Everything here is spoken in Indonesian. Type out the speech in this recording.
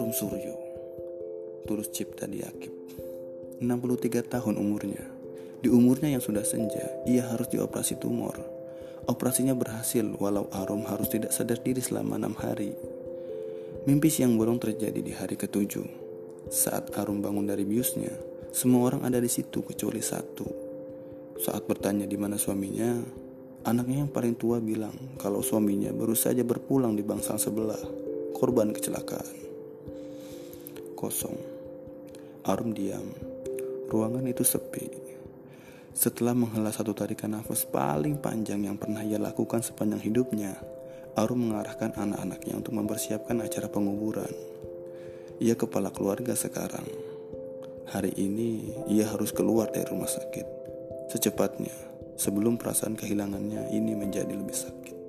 Arum Suryo Tulus Cipta Diakib 63 tahun umurnya. Di umurnya yang sudah senja Ia harus dioperasi tumor. Operasinya berhasil walau Arum harus tidak sadar diri selama enam hari. Mimpi siang bolong terjadi di hari ketujuh. Saat Arum bangun dari biusnya Semua orang ada di situ kecuali satu. Saat bertanya di mana suaminya Anaknya yang paling tua bilang kalau suaminya baru saja berpulang di bangsal sebelah korban kecelakaan. Kosong. Arum diam. Ruangan itu sepi. Setelah menghela satu tarikan nafas paling panjang yang pernah ia lakukan sepanjang hidupnya, Arum mengarahkan anak-anaknya untuk mempersiapkan acara penguburan. Ia kepala keluarga sekarang. Hari ini ia harus keluar dari rumah sakit. Secepatnya, sebelum perasaan kehilangannya ini menjadi lebih sakit.